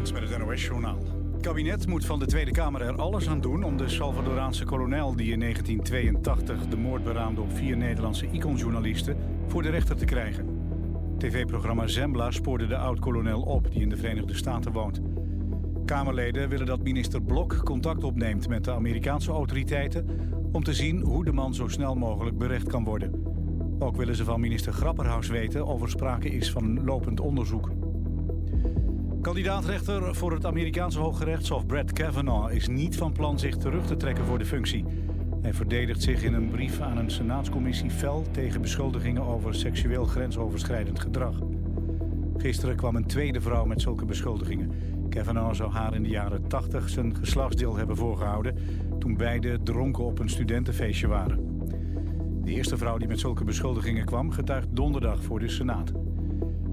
Met het NOS-journaal. Kabinet moet van de Tweede Kamer er alles aan doen... om de Salvadoraanse kolonel die in 1982 de moord beraamde... op vier Nederlandse iconjournalisten voor de rechter te krijgen. TV-programma Zembla spoorde de oud-kolonel op... die in de Verenigde Staten woont. Kamerleden willen dat minister Blok contact opneemt met de Amerikaanse autoriteiten... om te zien hoe de man zo snel mogelijk berecht kan worden. Ook willen ze van minister Grapperhaus weten of er sprake is van een lopend onderzoek. Kandidaatrechter voor het Amerikaanse Hooggerechtshof Brett Kavanaugh is niet van plan zich terug te trekken voor de functie. Hij verdedigt zich in een brief aan een senaatscommissie fel tegen beschuldigingen over seksueel grensoverschrijdend gedrag. Gisteren kwam een tweede vrouw met zulke beschuldigingen. Kavanaugh zou haar in de jaren 80 zijn geslachtsdeel hebben voorgehouden toen beide dronken op een studentenfeestje waren. De eerste vrouw die met zulke beschuldigingen kwam getuigt donderdag voor de Senaat.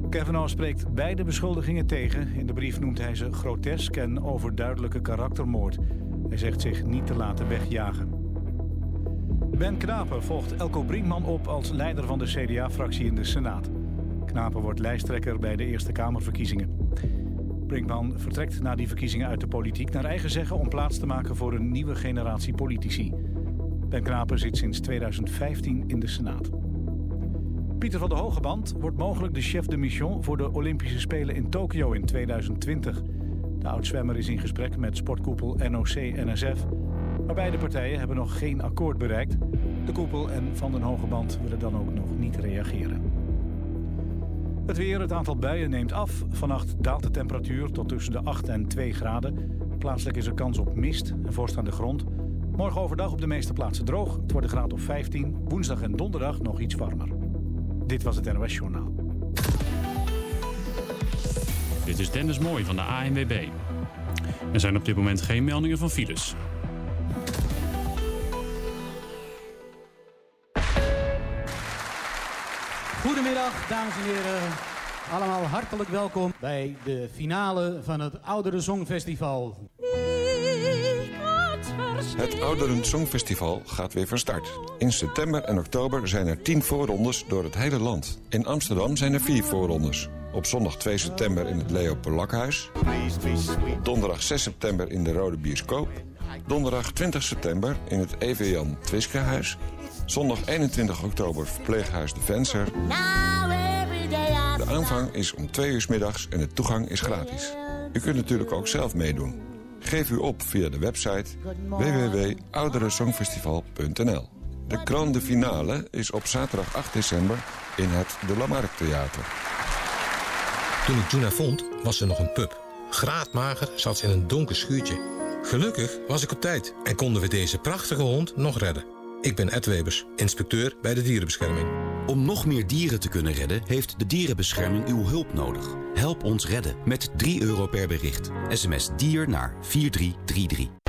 Kavanaugh spreekt beide beschuldigingen tegen. In de brief noemt hij ze grotesk en overduidelijke karaktermoord. Hij zegt zich niet te laten wegjagen. Ben Knapen volgt Elko Brinkman op als leider van de CDA-fractie in de Senaat. Knapen wordt lijsttrekker bij de Eerste Kamerverkiezingen. Brinkman vertrekt na die verkiezingen uit de politiek naar eigen zeggen... om plaats te maken voor een nieuwe generatie politici. Ben Knapen zit sinds 2015 in de Senaat. Pieter van der Hogeband wordt mogelijk de chef de mission... voor de Olympische Spelen in Tokio in 2020. De oud-zwemmer is in gesprek met sportkoepel NOC-NSF... maar beide partijen hebben nog geen akkoord bereikt. De koepel en Van den Hogeband willen dan ook nog niet reageren. Het weer, het aantal buien neemt af. Vannacht daalt de temperatuur tot tussen de 8 en 2 graden. Plaatselijk is er kans op mist en vorst aan de grond. Morgen overdag op de meeste plaatsen droog. Het wordt een graad of 15. Woensdag en donderdag nog iets warmer. Dit was het NOS Journaal. Dit is Dennis Mooi van de ANWB. Er zijn op dit moment geen meldingen van files. Goedemiddag, dames en heren. Allemaal hartelijk welkom bij de finale van het Oudere Songfestival. Het Ouderen Songfestival gaat weer van start. In september en oktober zijn er 10 voorrondes door het hele land. In Amsterdam zijn er 4 voorrondes. Op zondag 2 september in het Leo Polakhuis. Donderdag 6 september in de Rode Bioscoop. Donderdag 20 september in het EV Jan Twiskehuis. Zondag 21 oktober verpleeghuis De Venser. De aanvang is om 2 uur middags en de toegang is gratis. U kunt natuurlijk ook zelf meedoen. Geef u op via de website www.ouderensongfestival.nl. De grande finale is op zaterdag 8 december in het De Lamarck Theater. Toen ik Juna vond, was ze nog een pup. Graadmager zat ze in een donker schuurtje. Gelukkig was ik op tijd en konden we deze prachtige hond nog redden. Ik ben Ed Webers, inspecteur bij de dierenbescherming. Om nog meer dieren te kunnen redden, heeft de dierenbescherming uw hulp nodig. Help ons redden met 3 euro per bericht. SMS dier naar 4333.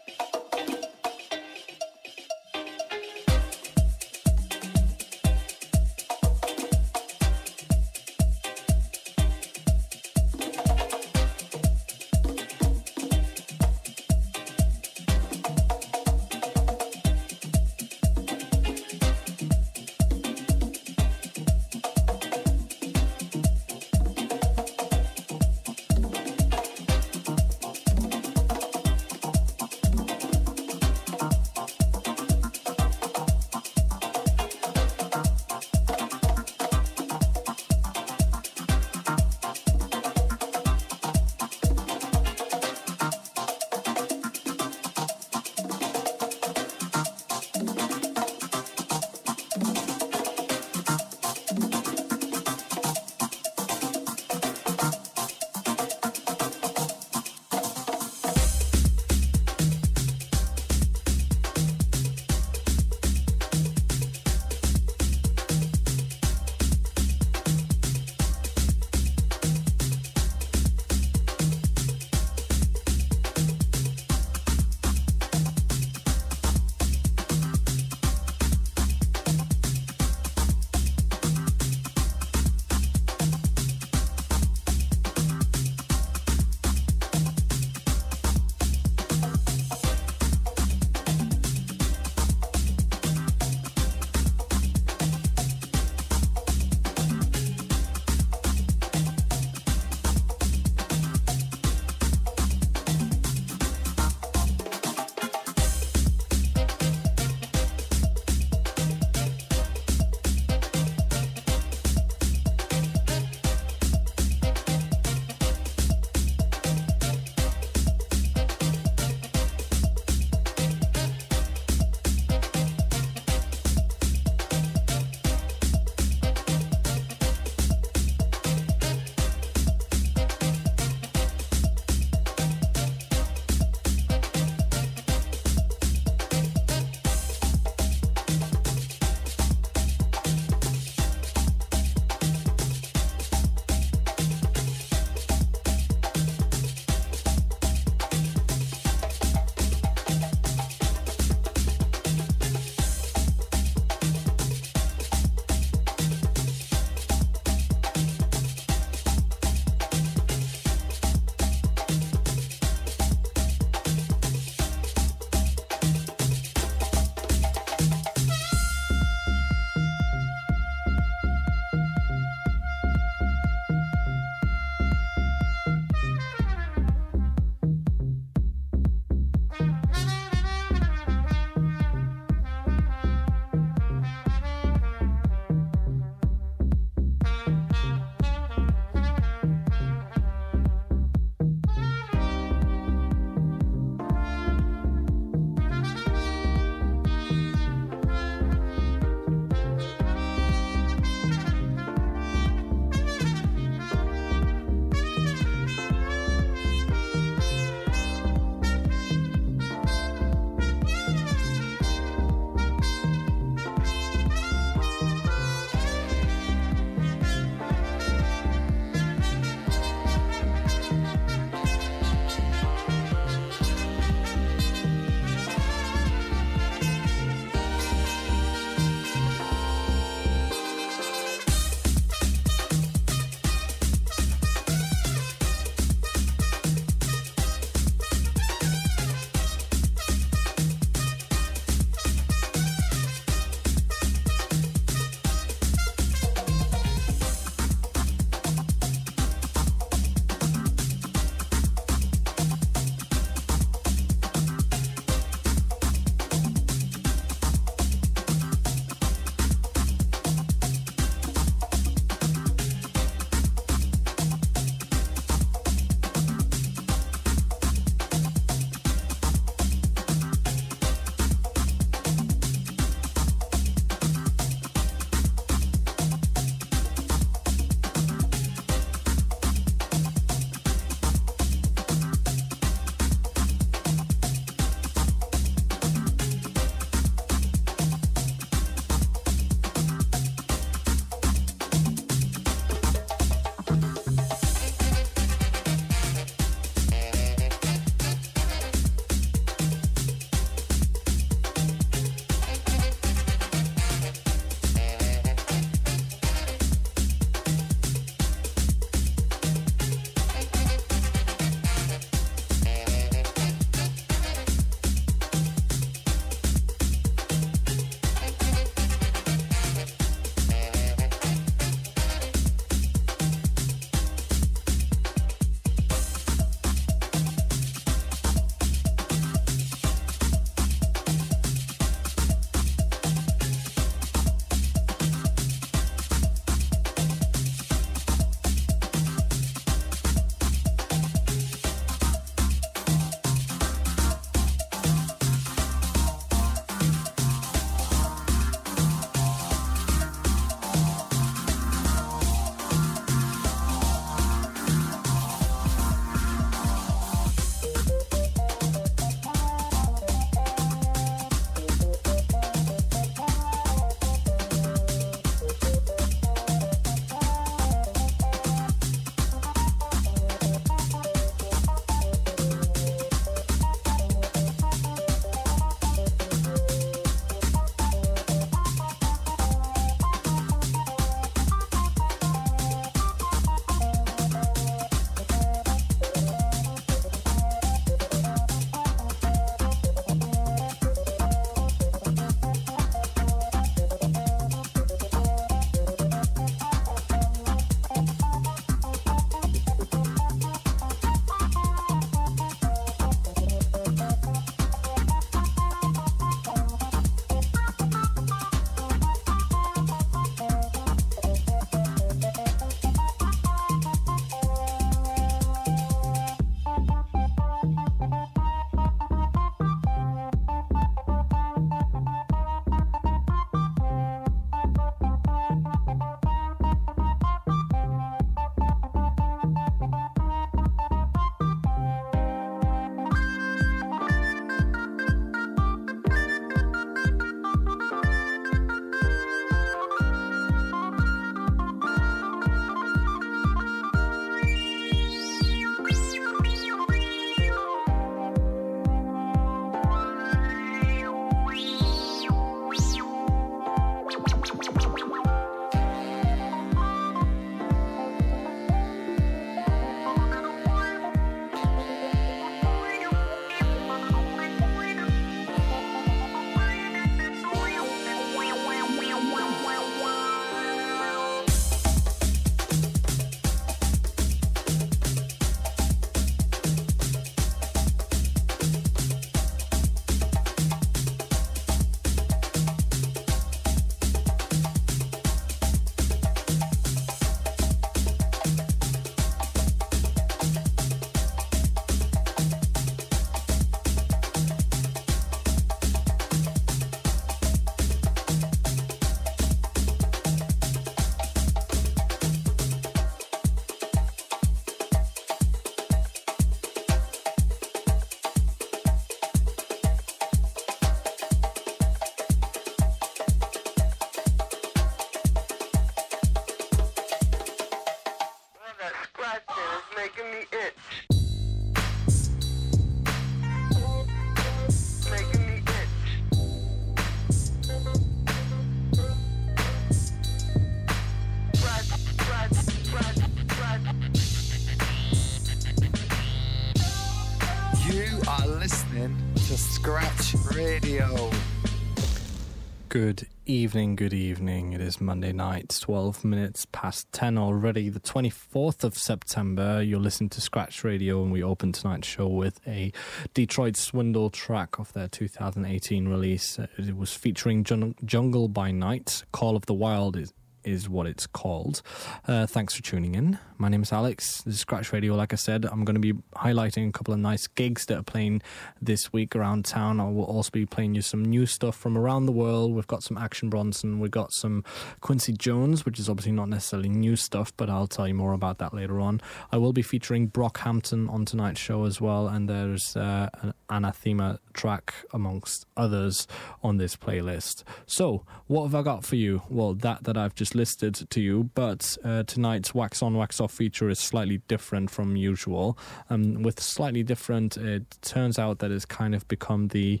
Good evening, good evening. It is Monday night, 12 minutes past 10 already, the 24th of September. You're listening to Scratch Radio, and we open tonight's show with a Detroit Swindle track off their 2018 release. It was featuring Jungle by Night. Call of the Wild is, is what it's called. Uh, thanks for tuning in. My name is Alex. This is Scratch Radio. Like I said, I'm going to be highlighting a couple of nice gigs that are playing this week around town. I will also be playing you some new stuff from around the world. We've got some Action Bronson, we've got some Quincy Jones, which is obviously not necessarily new stuff, but I'll tell you more about that later on. I will be featuring Brockhampton on tonight's show as well, and there's uh, an anathema track amongst others on this playlist. So, what have I got for you? Well, that that I've just listed to you, but uh, tonight's Wax On Wax Off feature is slightly different from usual. Um, with slightly different, it turns out that it's kind of become the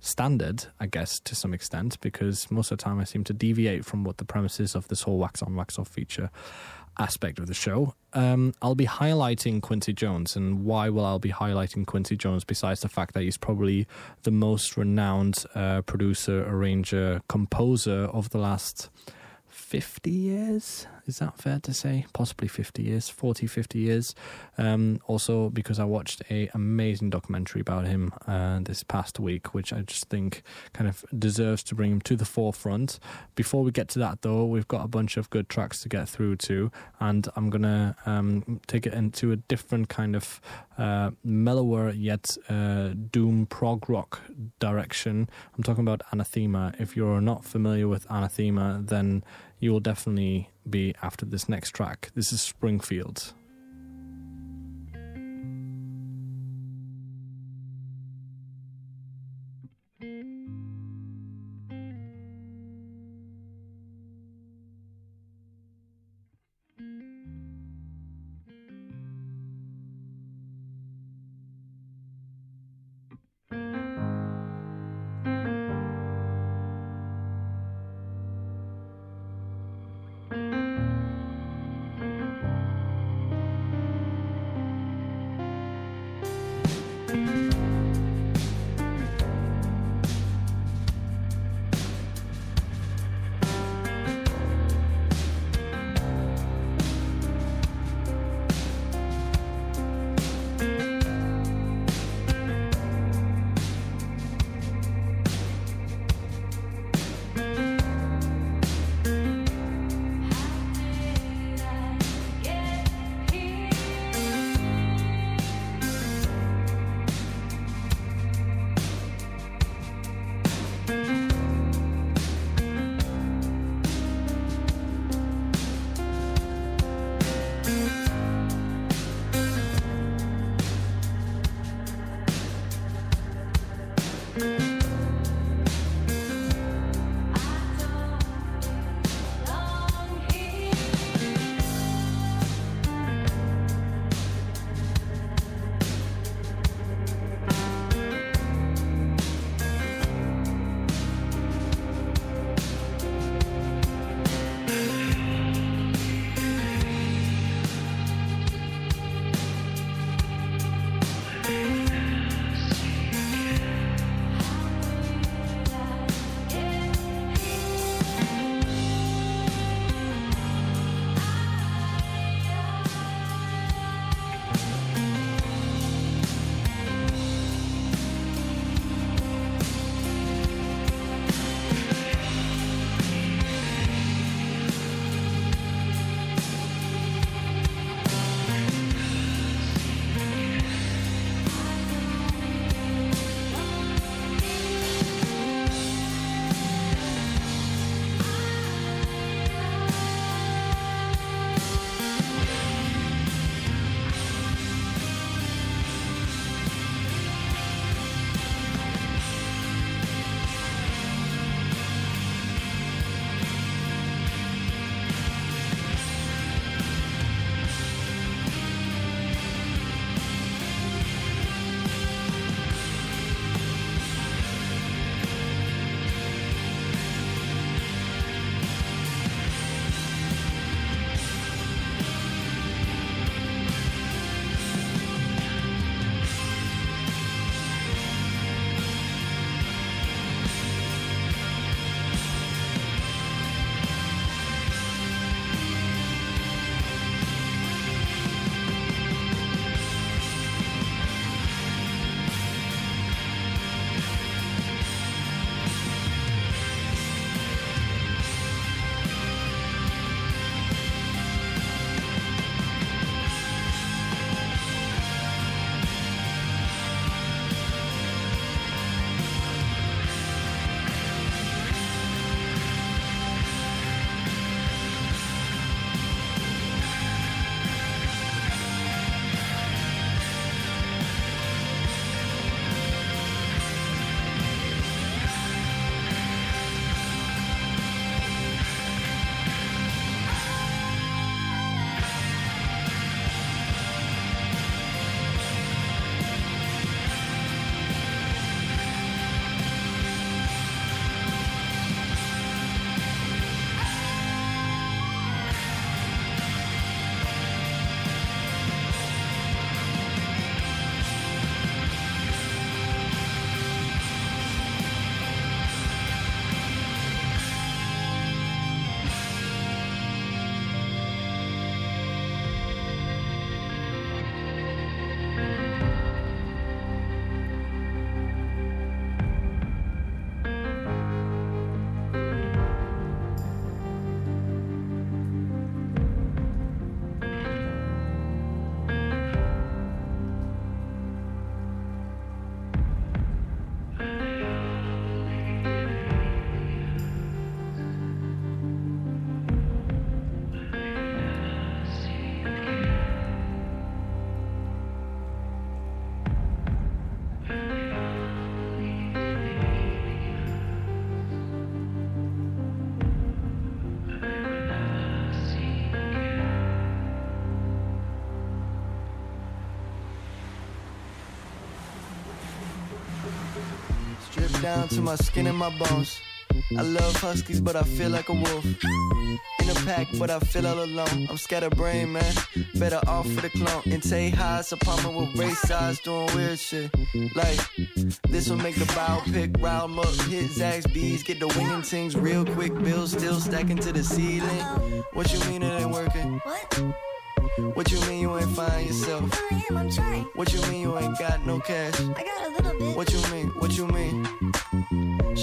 standard, I guess, to some extent, because most of the time I seem to deviate from what the premise is of this whole wax on, wax off feature aspect of the show. Um, I'll be highlighting Quincy Jones, and why will I be highlighting Quincy Jones besides the fact that he's probably the most renowned uh, producer, arranger, composer of the last 50 years? Is that fair to say? Possibly 50 years, 40, 50 years. Um, also, because I watched a amazing documentary about him uh, this past week, which I just think kind of deserves to bring him to the forefront. Before we get to that, though, we've got a bunch of good tracks to get through to, and I'm gonna um, take it into a different kind of uh, mellower yet uh, doom prog rock direction. I'm talking about Anathema. If you're not familiar with Anathema, then you will definitely be after this next track. This is Springfield. Down to my skin and my bones. I love huskies, but I feel like a wolf. In a pack, but I feel all alone. I'm scatterbrained, man. Better off for the clone. And Tay Highs, apartment with race eyes, doing weird shit. Like, this will make the biopic round up. Hit Zach's bees, get the winging things real quick. Bills still stacking to the ceiling. What you mean it ain't working? What? What you mean you ain't find yourself? I am, I'm trying. What you mean you ain't got no cash? I got a little bit. What you mean? What you mean?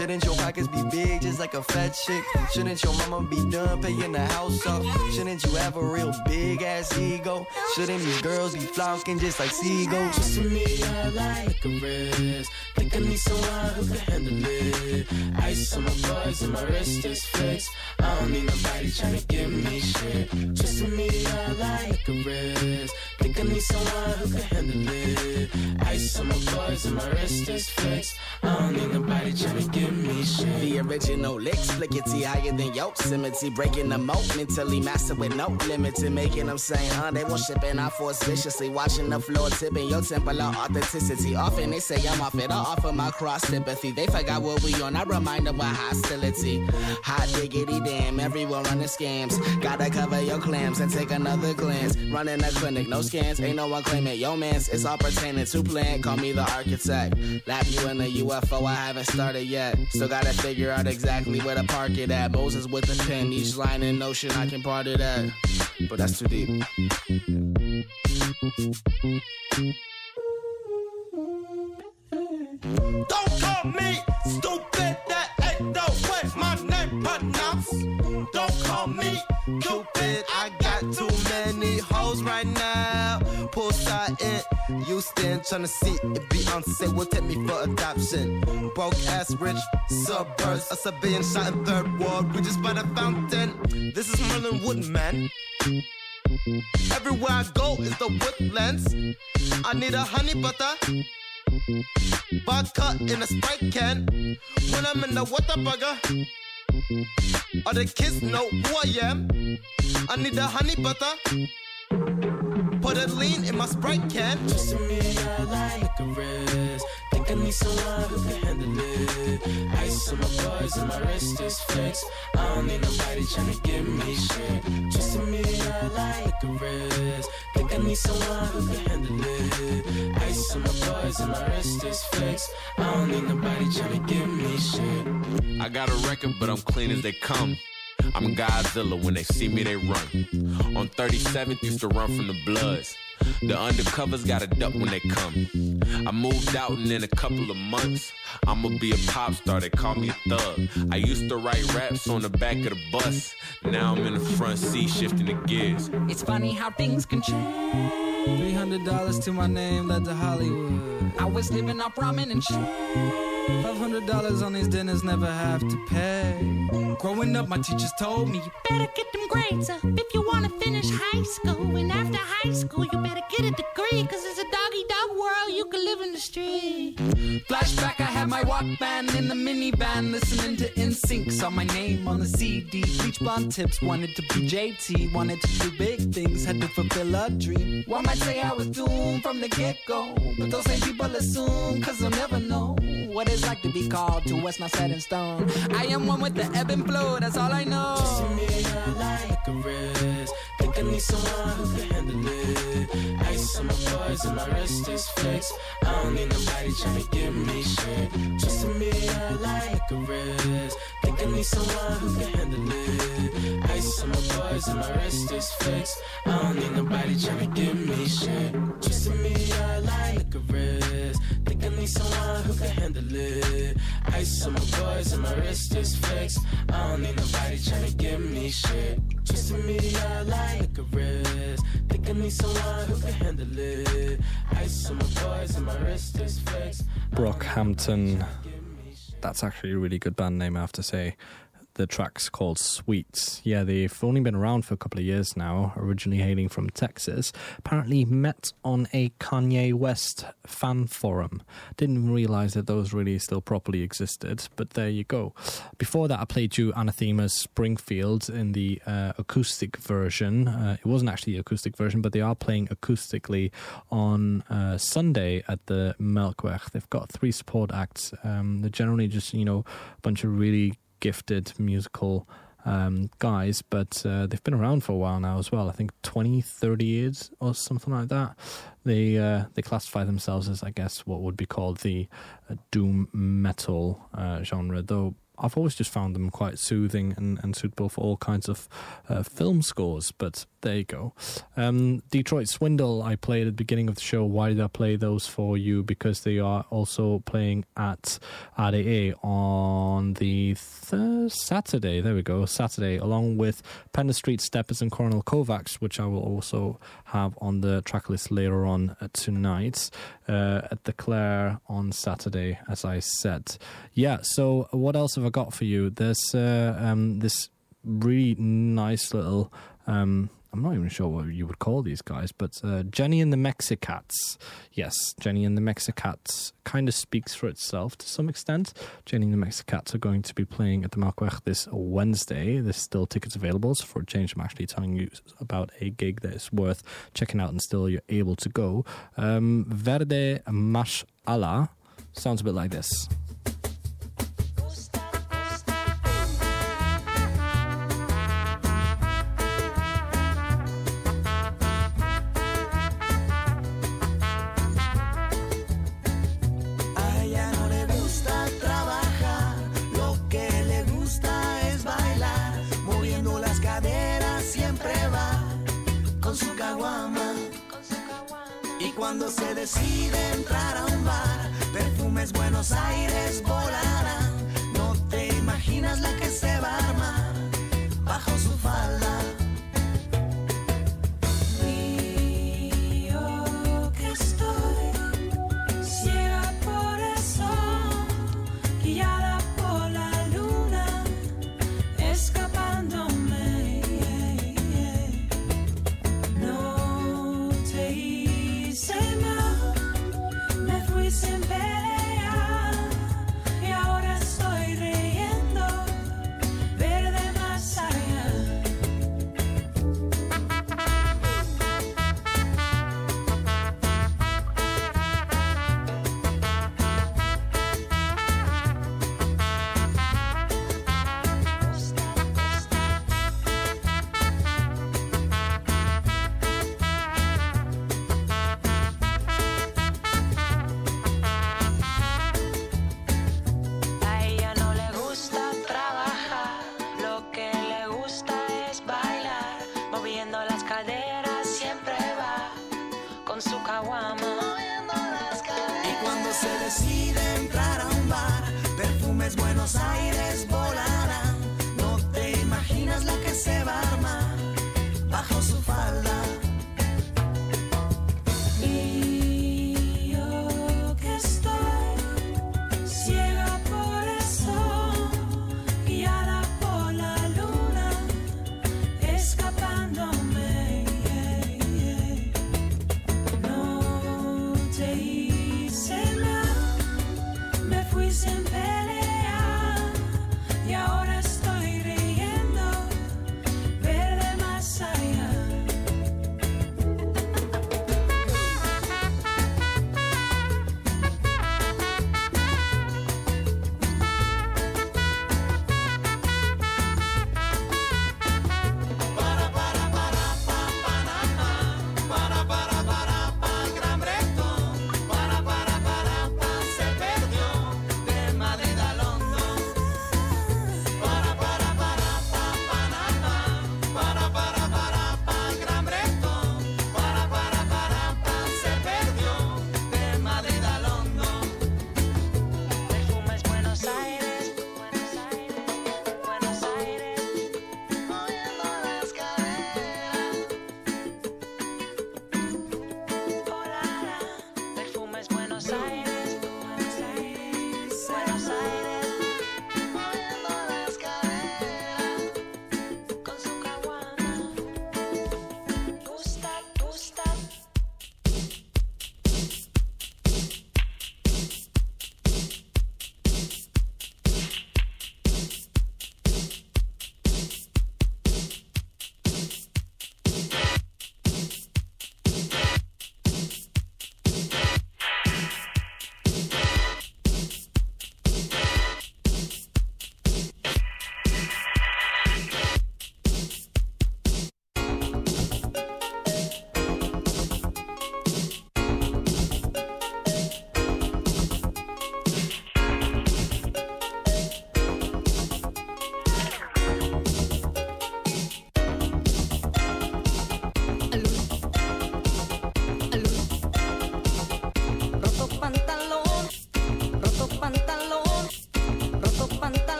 Shouldn't your pockets be big just like a fat chick? Shouldn't your mama be done paying the house off? Shouldn't you have a real big ass ego? Shouldn't these girls be flocking just like seagulls? Just to me, I like a wrist. Think I need someone who can handle it. Ice on my bars and my wrist is fixed. I don't need nobody tryna give me shit. Just to me, I like a wrist. Think I need someone who can handle it. Ice on my bars and my wrist is fixed. I don't need nobody tryna give The original flickety higher than Yosemite. Breaking the moat, mentally master with no limits. And making them say, huh, they won't ship in our force viciously. Watching the floor tipping your temple of authenticity. Often they say I'm off it, I offer my cross sympathy. They forgot what we on, I remind them with hostility. Hot diggity damn, everyone running scams. Gotta cover your clams and take another glance. Running a clinic, no scans, ain't no one claiming yo mans. It's all pertaining to plan, call me the architect. Lap you in the UFO, I haven't started yet. Still gotta figure out exactly where to park it at. Moses with the pen, each line in ocean I can part it at. But that's too deep. Don't call me stupid, that ain't the way my name pronounced. Don't call me Cupid, I got too many hoes right now. Houston, tryna see if Beyonce will take me for adoption. Broke ass rich suburbs, a civilian shot in third ward, we just by the fountain. This is Merlin Woodman. Everywhere I go is the woodlands. I need a honey butter. Vodka in a Sprite can. When I'm in the Whataburger. All the kids know who I am. I need a honey butter. Put a lean in my Sprite can. Just to me, I like a wrist. Think I need someone who can handle it. Ice on my bars and my wrist is fixed. I don't need nobody tryna give me shit. Just to me, I like a wrist. Think I need someone who can handle it. Ice on my bars and my wrist is fixed. I don't need nobody tryna give me shit. I got a record, but I'm clean as they come. I'm Godzilla, when they see me, they run. On 37th, used to run from the Bloods. The undercovers got a duck when they come. I moved out and in a couple of months, I'ma be a pop star, they call me a thug. I used to write raps on the back of the bus. Now I'm in the front seat shifting the gears. It's funny how things can change. Three hundred dollars to my name led to Hollywood. I was living off ramen and shit. Five hundred dollars on these dinners never have to pay. Growing up, my teachers told me You better get them grades up if you wanna finish high school. And after high school, you better get a degree. Cause it's a doggy dog world, you can live in the street. Flashback, I had my Walkman in the minivan, listening to NSYNC. Saw my name on the CD. Bleach blonde tips, wanted to be JT, wanted to do big things, had to fulfill a dream. One might say I was doomed from the get go, but those same people assume, cause they'll never know what it's like to be called to what's not set in stone. I am one with the ebb and flow, that's all I know. Just me, I like a wrist. Think I need someone who can handle it. Ice on my bars and my wrist is fixed. I don't need nobody tryna give me shit. Just to me, I like a wrist. Think I need someone who can handle it. Ice on my bars and my wrist is fixed. I don't need nobody tryna give me shit. Just to me, I like a wrist. Think I need someone who can handle it. Ice on my bars and my wrist is fixed. I don't need nobody tryna give me shit. Just to me, I like. Someone who can handle it. Ice on my and my wrist is fixed. Brockhampton. That's actually a really good band name, I have to say. The track's called Sweets. Yeah, they've only been around for a couple of years now, originally hailing from Texas. Apparently met on a Kanye West fan forum. Didn't realize that those really still properly existed, but there you go. Before that, I played you Anathema's Springfield in the uh, acoustic version. Uh, it wasn't actually the acoustic version, but they are playing acoustically on uh, Sunday at the Melkweg. They've got three support acts. Um, they're generally just, you know, a bunch of really gifted musical um, guys, but uh, they've been around for a while now as well. I think 20, 30 years or something like that. They uh, they classify themselves as, I guess, what would be called the uh, doom metal uh, genre, though. I've always just found them quite soothing and, and suitable for all kinds of uh, film scores, but there you go. Um, Detroit Swindle, I played at the beginning of the show. Why did I play those for you? Because they are also playing at RDE on the th- Saturday. There we go, Saturday, along with Pender Street Steppers and Coronel Kovacs, which I will also have on the track list later on uh, tonight uh, at the Claire on Saturday, as I said. Yeah, so what else have I got for you? There's uh, um, this really nice little. Um, I'm not even sure what you would call these guys, but uh, Jenny and the Mexicats. Yes, Jenny and the Mexicats kind of speaks for itself to some extent. Jenny and the Mexicats are going to be playing at the Melkweg this Wednesday. There's still tickets available, so for a change, I'm actually telling you about a gig that is worth checking out and still you're able to go. Um, Verde Mash sounds a bit like this. Cuando se decide entrar a un bar, perfumes Buenos Aires volarán. No te imaginas la que se va a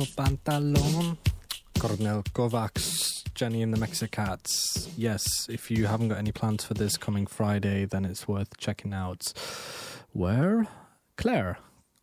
tu pantalon. Cornel Kovacs, Jenny and the Mexicats. Yes, if you haven't got any plans for this coming Friday, then it's worth checking out. Where? Claire.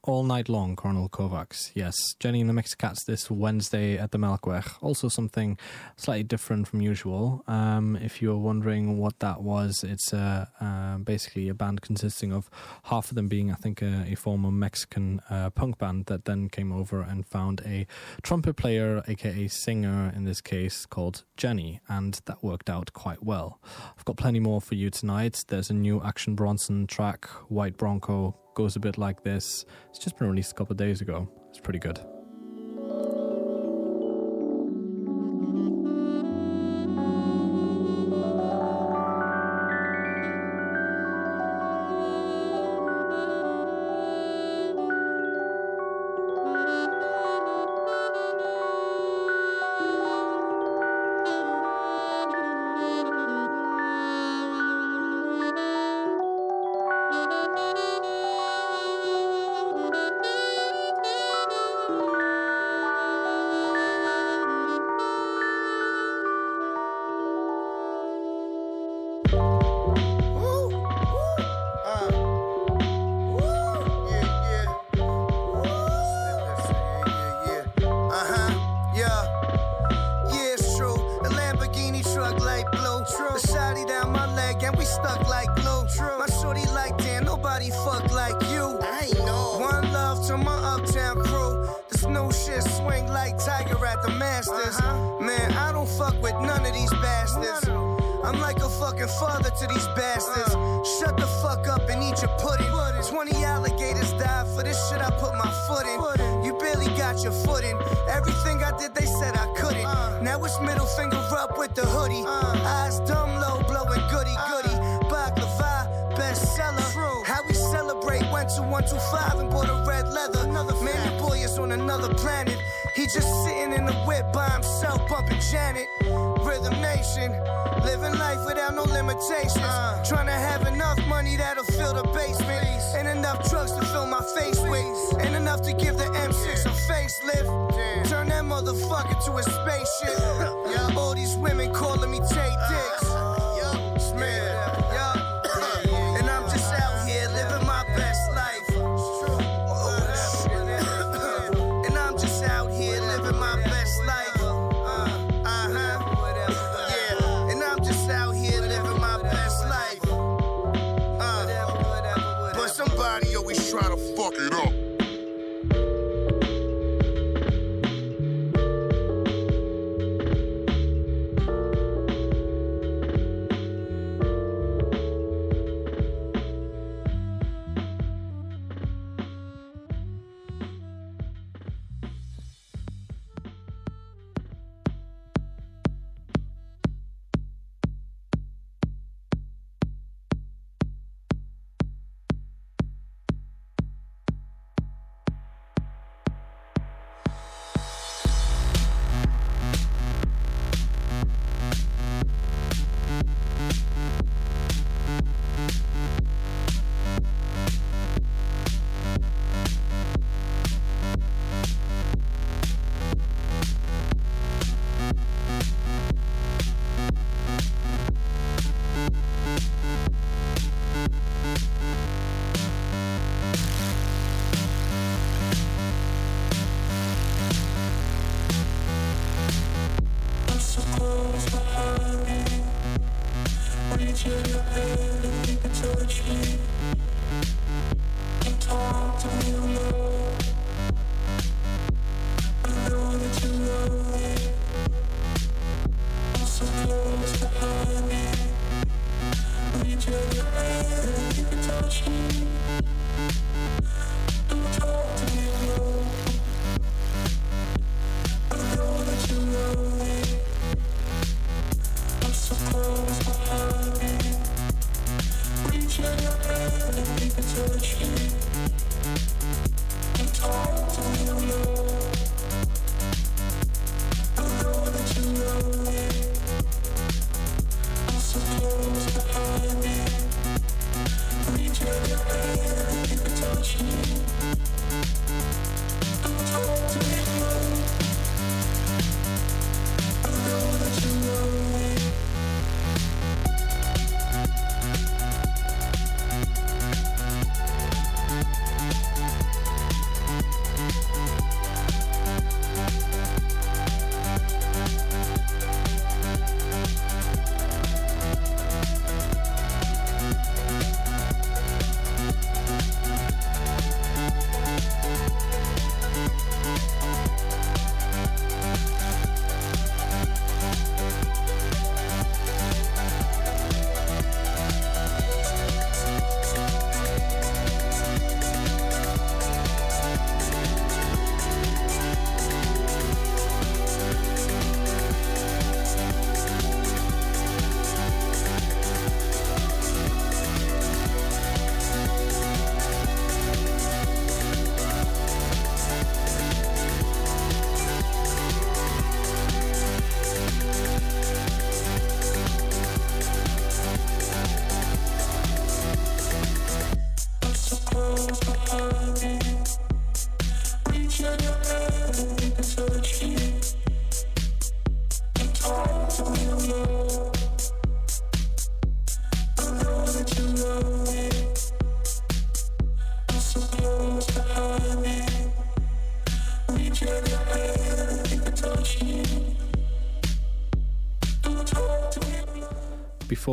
All night long, Colonel Kovacs. Yes, Jenny and the Mexicats this Wednesday at the Melkweg. Also something slightly different from usual. Um, if you're wondering what that was, it's uh, uh, basically a band consisting of half of them being, I think, a, a former Mexican uh, punk band that then came over and found a trumpet player, aka singer in this case, called Jenny, and that worked out quite well. I've got plenty more for you tonight. There's a new Action Bronson track, White Bronco, goes a bit like this. It's just been released a couple of days ago. It's pretty good. I'm like a fucking father to these bastards. Shut the fuck up and eat your pudding. 20 alligators died for this shit I put my foot in. You barely got your foot in. Everything I did, they said I couldn't. Now it's middle finger up with the hoodie. Eyes dumb low, blowing goody goody. Baklava, bestseller. How we celebrate? Went to 125 and bought a red leather. Man, your boy is on another planet. He just sitting in the whip by himself, bumping Janet. Rhythm Nation, living life without no limitations. Trying to have enough money that'll fill the basement, and enough drugs to fill my face with, and enough to give the M6 a facelift. Turn that motherfucker to a spaceship. All these women calling me Taye Diggs. Man, yeah.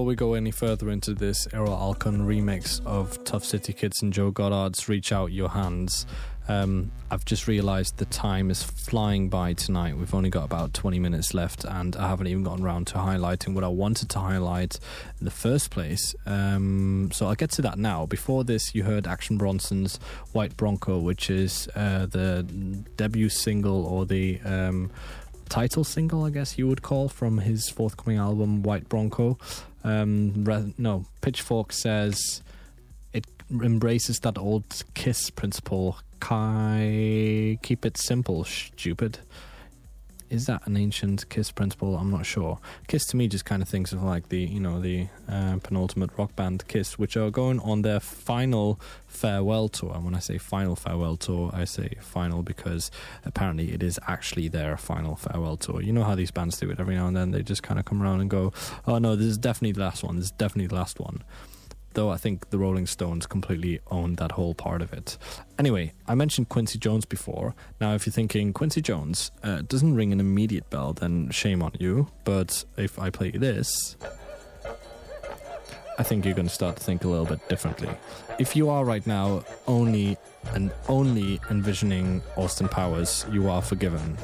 Before we go any further into this Erol Alkan remix of Tough City Kids and Joe Goddard's Reach Out Your Hands, um, I've just realised the time is flying by tonight. We've only got about 20 minutes left, and I haven't even gotten around to highlighting what I wanted to highlight in the first place. Um, so I'll get to that now. Before this, you heard Action Bronson's White Bronco, which is uh, the debut single or the. Um, title single, I guess you would call, from his forthcoming album White Bronco. Um, no, Pitchfork says it embraces that old Kiss principle. Kai, keep it simple, stupid. Is that an ancient Kiss principle? I'm not sure. Kiss to me just kind of thinks of like the you know the uh, penultimate rock band Kiss, which are going on their final farewell tour. And when I say final farewell tour, I say final because apparently it is actually their final farewell tour. You know how these bands do it every now and then. They just kind of come around and go, "Oh no, this is definitely the last one. This is definitely the last one." Though I think the Rolling Stones completely owned that whole part of it. Anyway, I mentioned Quincy Jones before. Now, if you're thinking Quincy Jones uh, doesn't ring an immediate bell, then shame on you. But if I play this, I think you're going to start to think a little bit differently. If you are right now only and only envisioning Austin Powers, you are forgiven.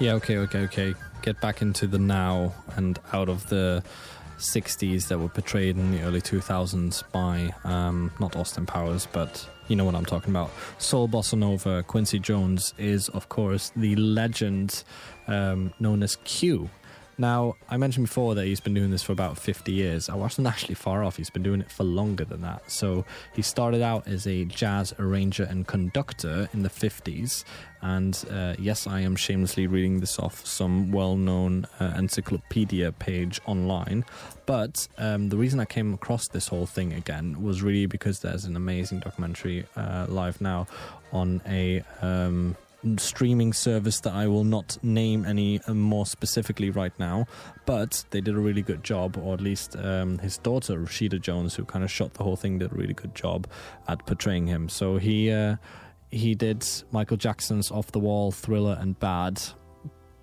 Yeah, okay, okay, okay. Get back into the now and out of the 60s that were portrayed in the early 2000s by um, not Austin Powers, but you know what I'm talking about. Soul Bossa Nova, Quincy Jones is, of course, the legend um, known as Q. Now, I mentioned before that he's been doing this for about 50 years. I wasn't actually far off. He's been doing it for longer than that. So he started out as a jazz arranger and conductor in the 50s. And uh, yes, I am shamelessly reading this off some well known uh, encyclopedia page online. But um, the reason I came across this whole thing again was really because there's an amazing documentary uh, live now on a. Um, streaming service that I will not name any uh, more specifically right now, but they did a really good job, or at least um, his daughter Rashida Jones, who kind of shot the whole thing, did a really good job at portraying him. So he uh, he did Michael Jackson's Off the Wall, Thriller, and Bad,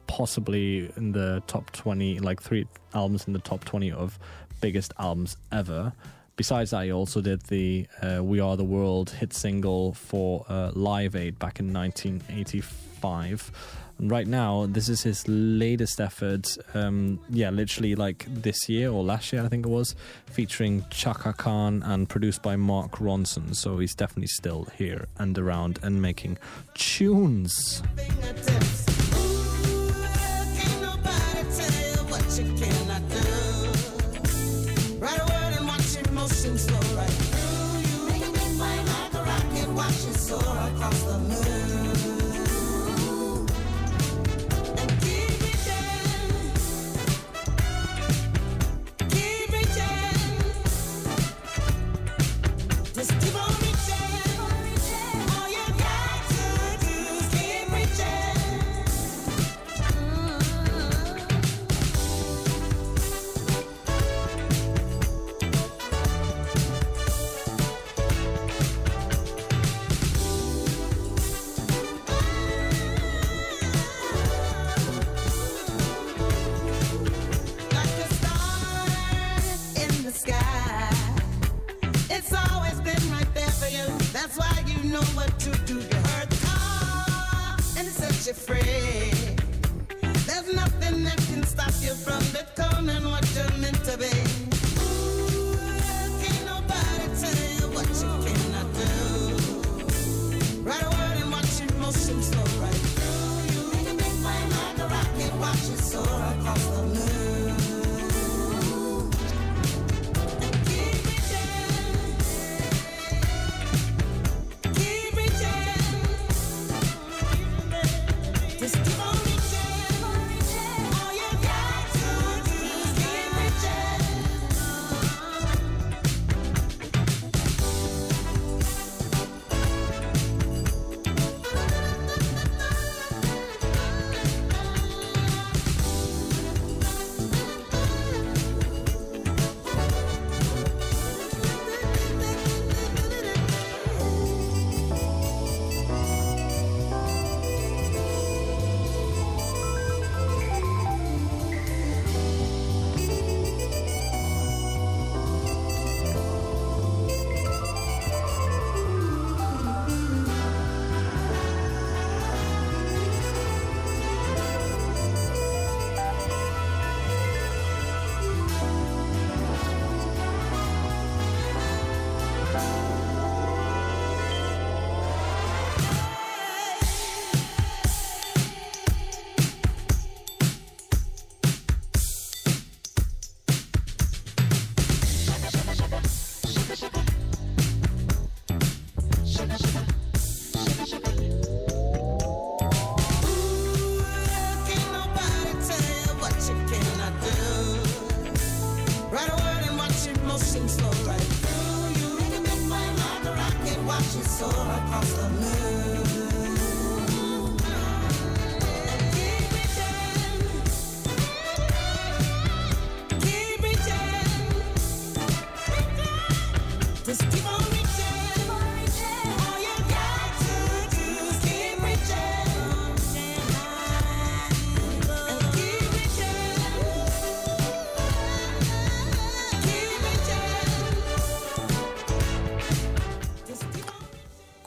possibly in the top twenty, like three albums in the top twenty of biggest albums ever. Besides that, he also did the uh, We Are the World hit single for uh, Live Aid back in 1985. And right now, this is his latest effort. Um, yeah, literally like this year or last year, I think it was, featuring Chaka Khan and produced by Mark Ronson. So he's definitely still here and around and making tunes.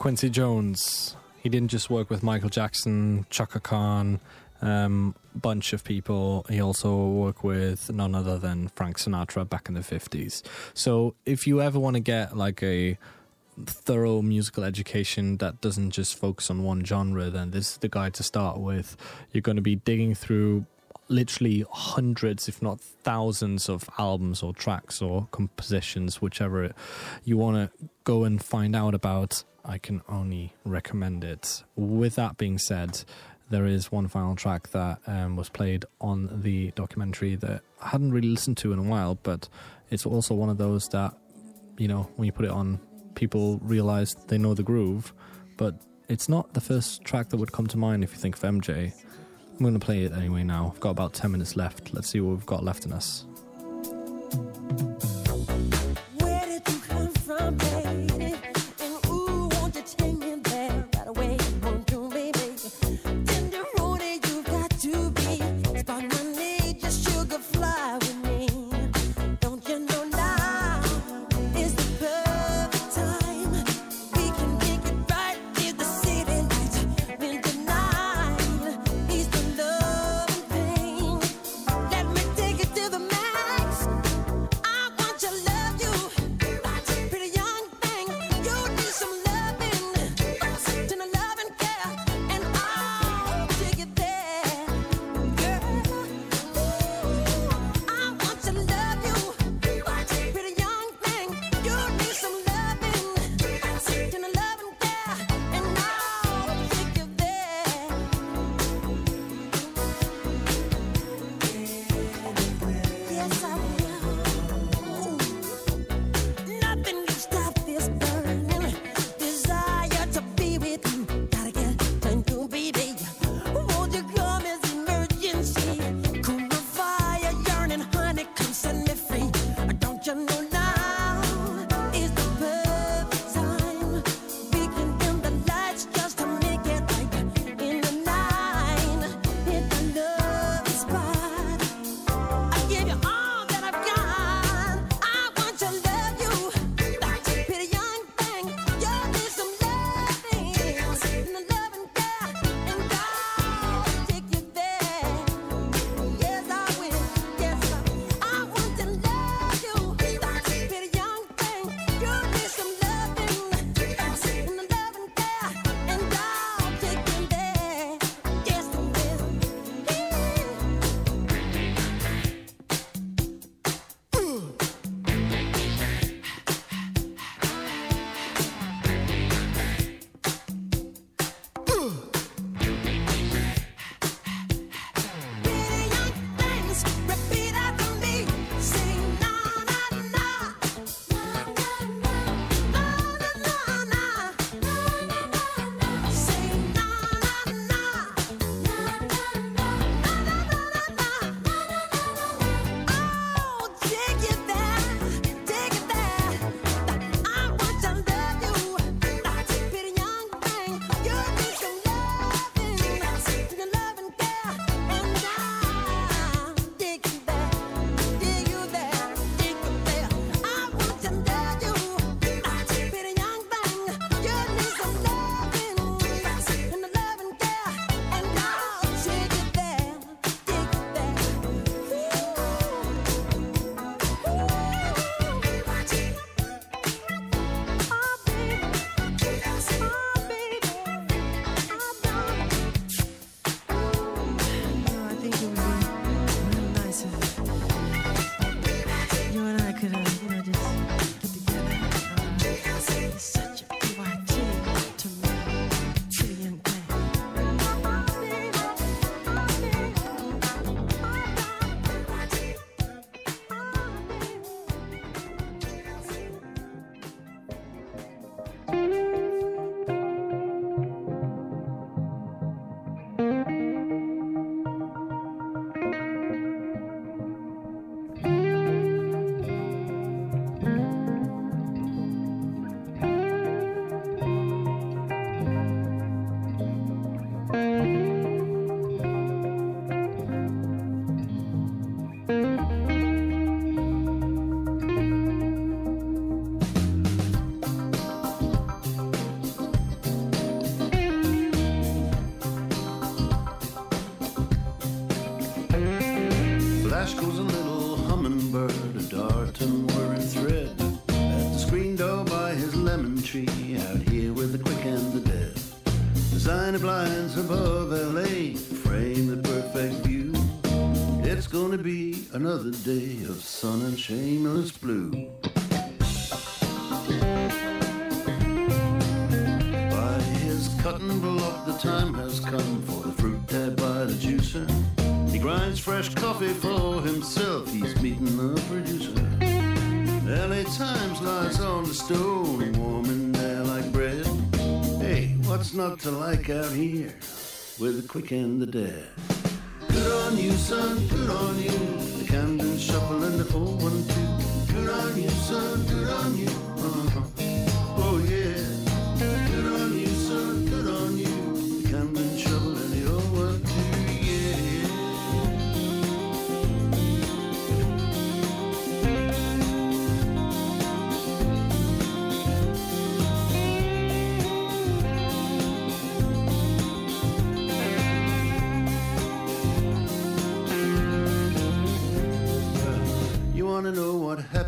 Quincy Jones. He didn't just work with Michael Jackson, Chaka Khan, um, bunch of people. He also worked with none other than Frank Sinatra back in the 50s. So if you ever want to get like a thorough musical education that doesn't just focus on one genre, then this is the guy to start with. You're going to be digging through literally hundreds, if not thousands, of albums or tracks or compositions, whichever you want to go and find out about. I can only recommend it. With that being said, there is one final track that um, was played on the documentary that I hadn't really listened to in a while, but it's also one of those that, you know, when you put it on, people realize they know the groove, but it's not the first track that would come to mind if you think of MJ. I'm going to play it anyway now. I've got about 10 minutes left. Let's see what we've got left in us. Day of sun and shameless blue. By his cutting block, the time has come for the fruit dad by the juicer. He grinds fresh coffee for himself, he's meeting the producer. LA Times lies on the stone, warm in there like bread. Hey, what's not to like out here with the quick and the dead? Good on you, son, good on you. Shuffle and the 412. Good on you, son, good on you.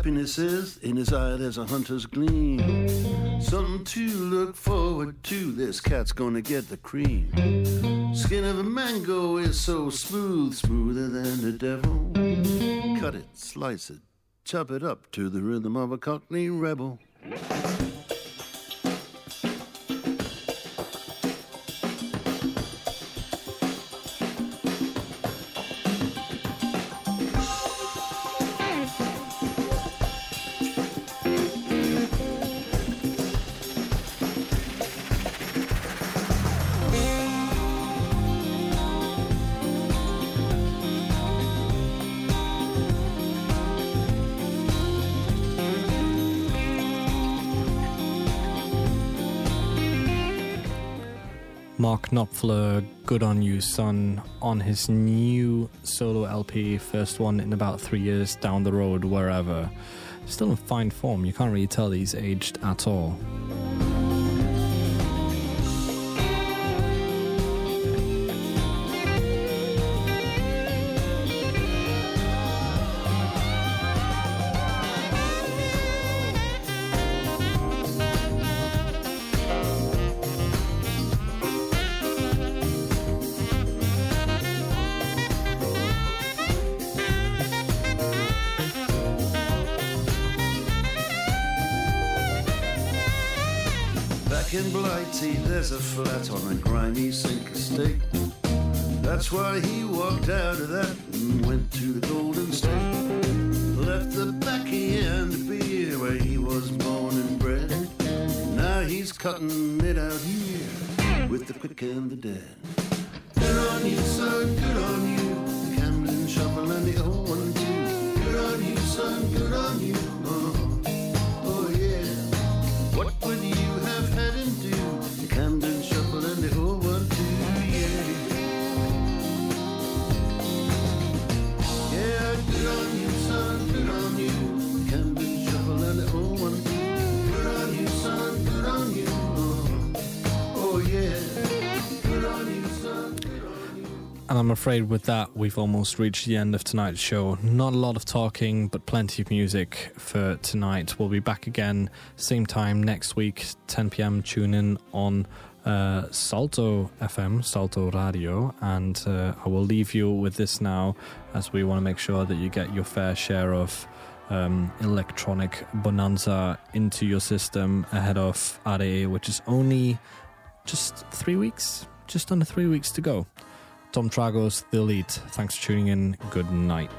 Happiness is? In his eye there's a hunter's gleam. Something to look forward to. This cat's gonna get the cream. Skin of a mango is so smooth, smoother than the devil. Cut it, slice it, chop it up to the rhythm of a cockney rebel. Knopfler, Good on You, Son, on his new solo LP, first one in about three years down the road, wherever. Still in fine form, you can't really tell he's aged at all. Back in Blighty, there's a flat on a grimy sink estate. That's why he walked out of that and went to the Golden State. Left the backy and the beer where he was born and bred. Now he's cutting it out here with the quick and the dead. Good on you, son, good on you. The Camden Shuffle and the old one too. Good on you, son, good on you. The Camden And I'm afraid with that, we've almost reached the end of tonight's show. Not a lot of talking, but plenty of music for tonight. We'll be back again, same time next week, 10 pm. Tune in on uh, Salto FM, Salto Radio. And uh, I will leave you with this now, as we want to make sure that you get your fair share of um, electronic bonanza into your system ahead of RA, which is only just three weeks, just under three weeks to go. Tom Trago's, The Elite. Thanks for tuning in. Good night.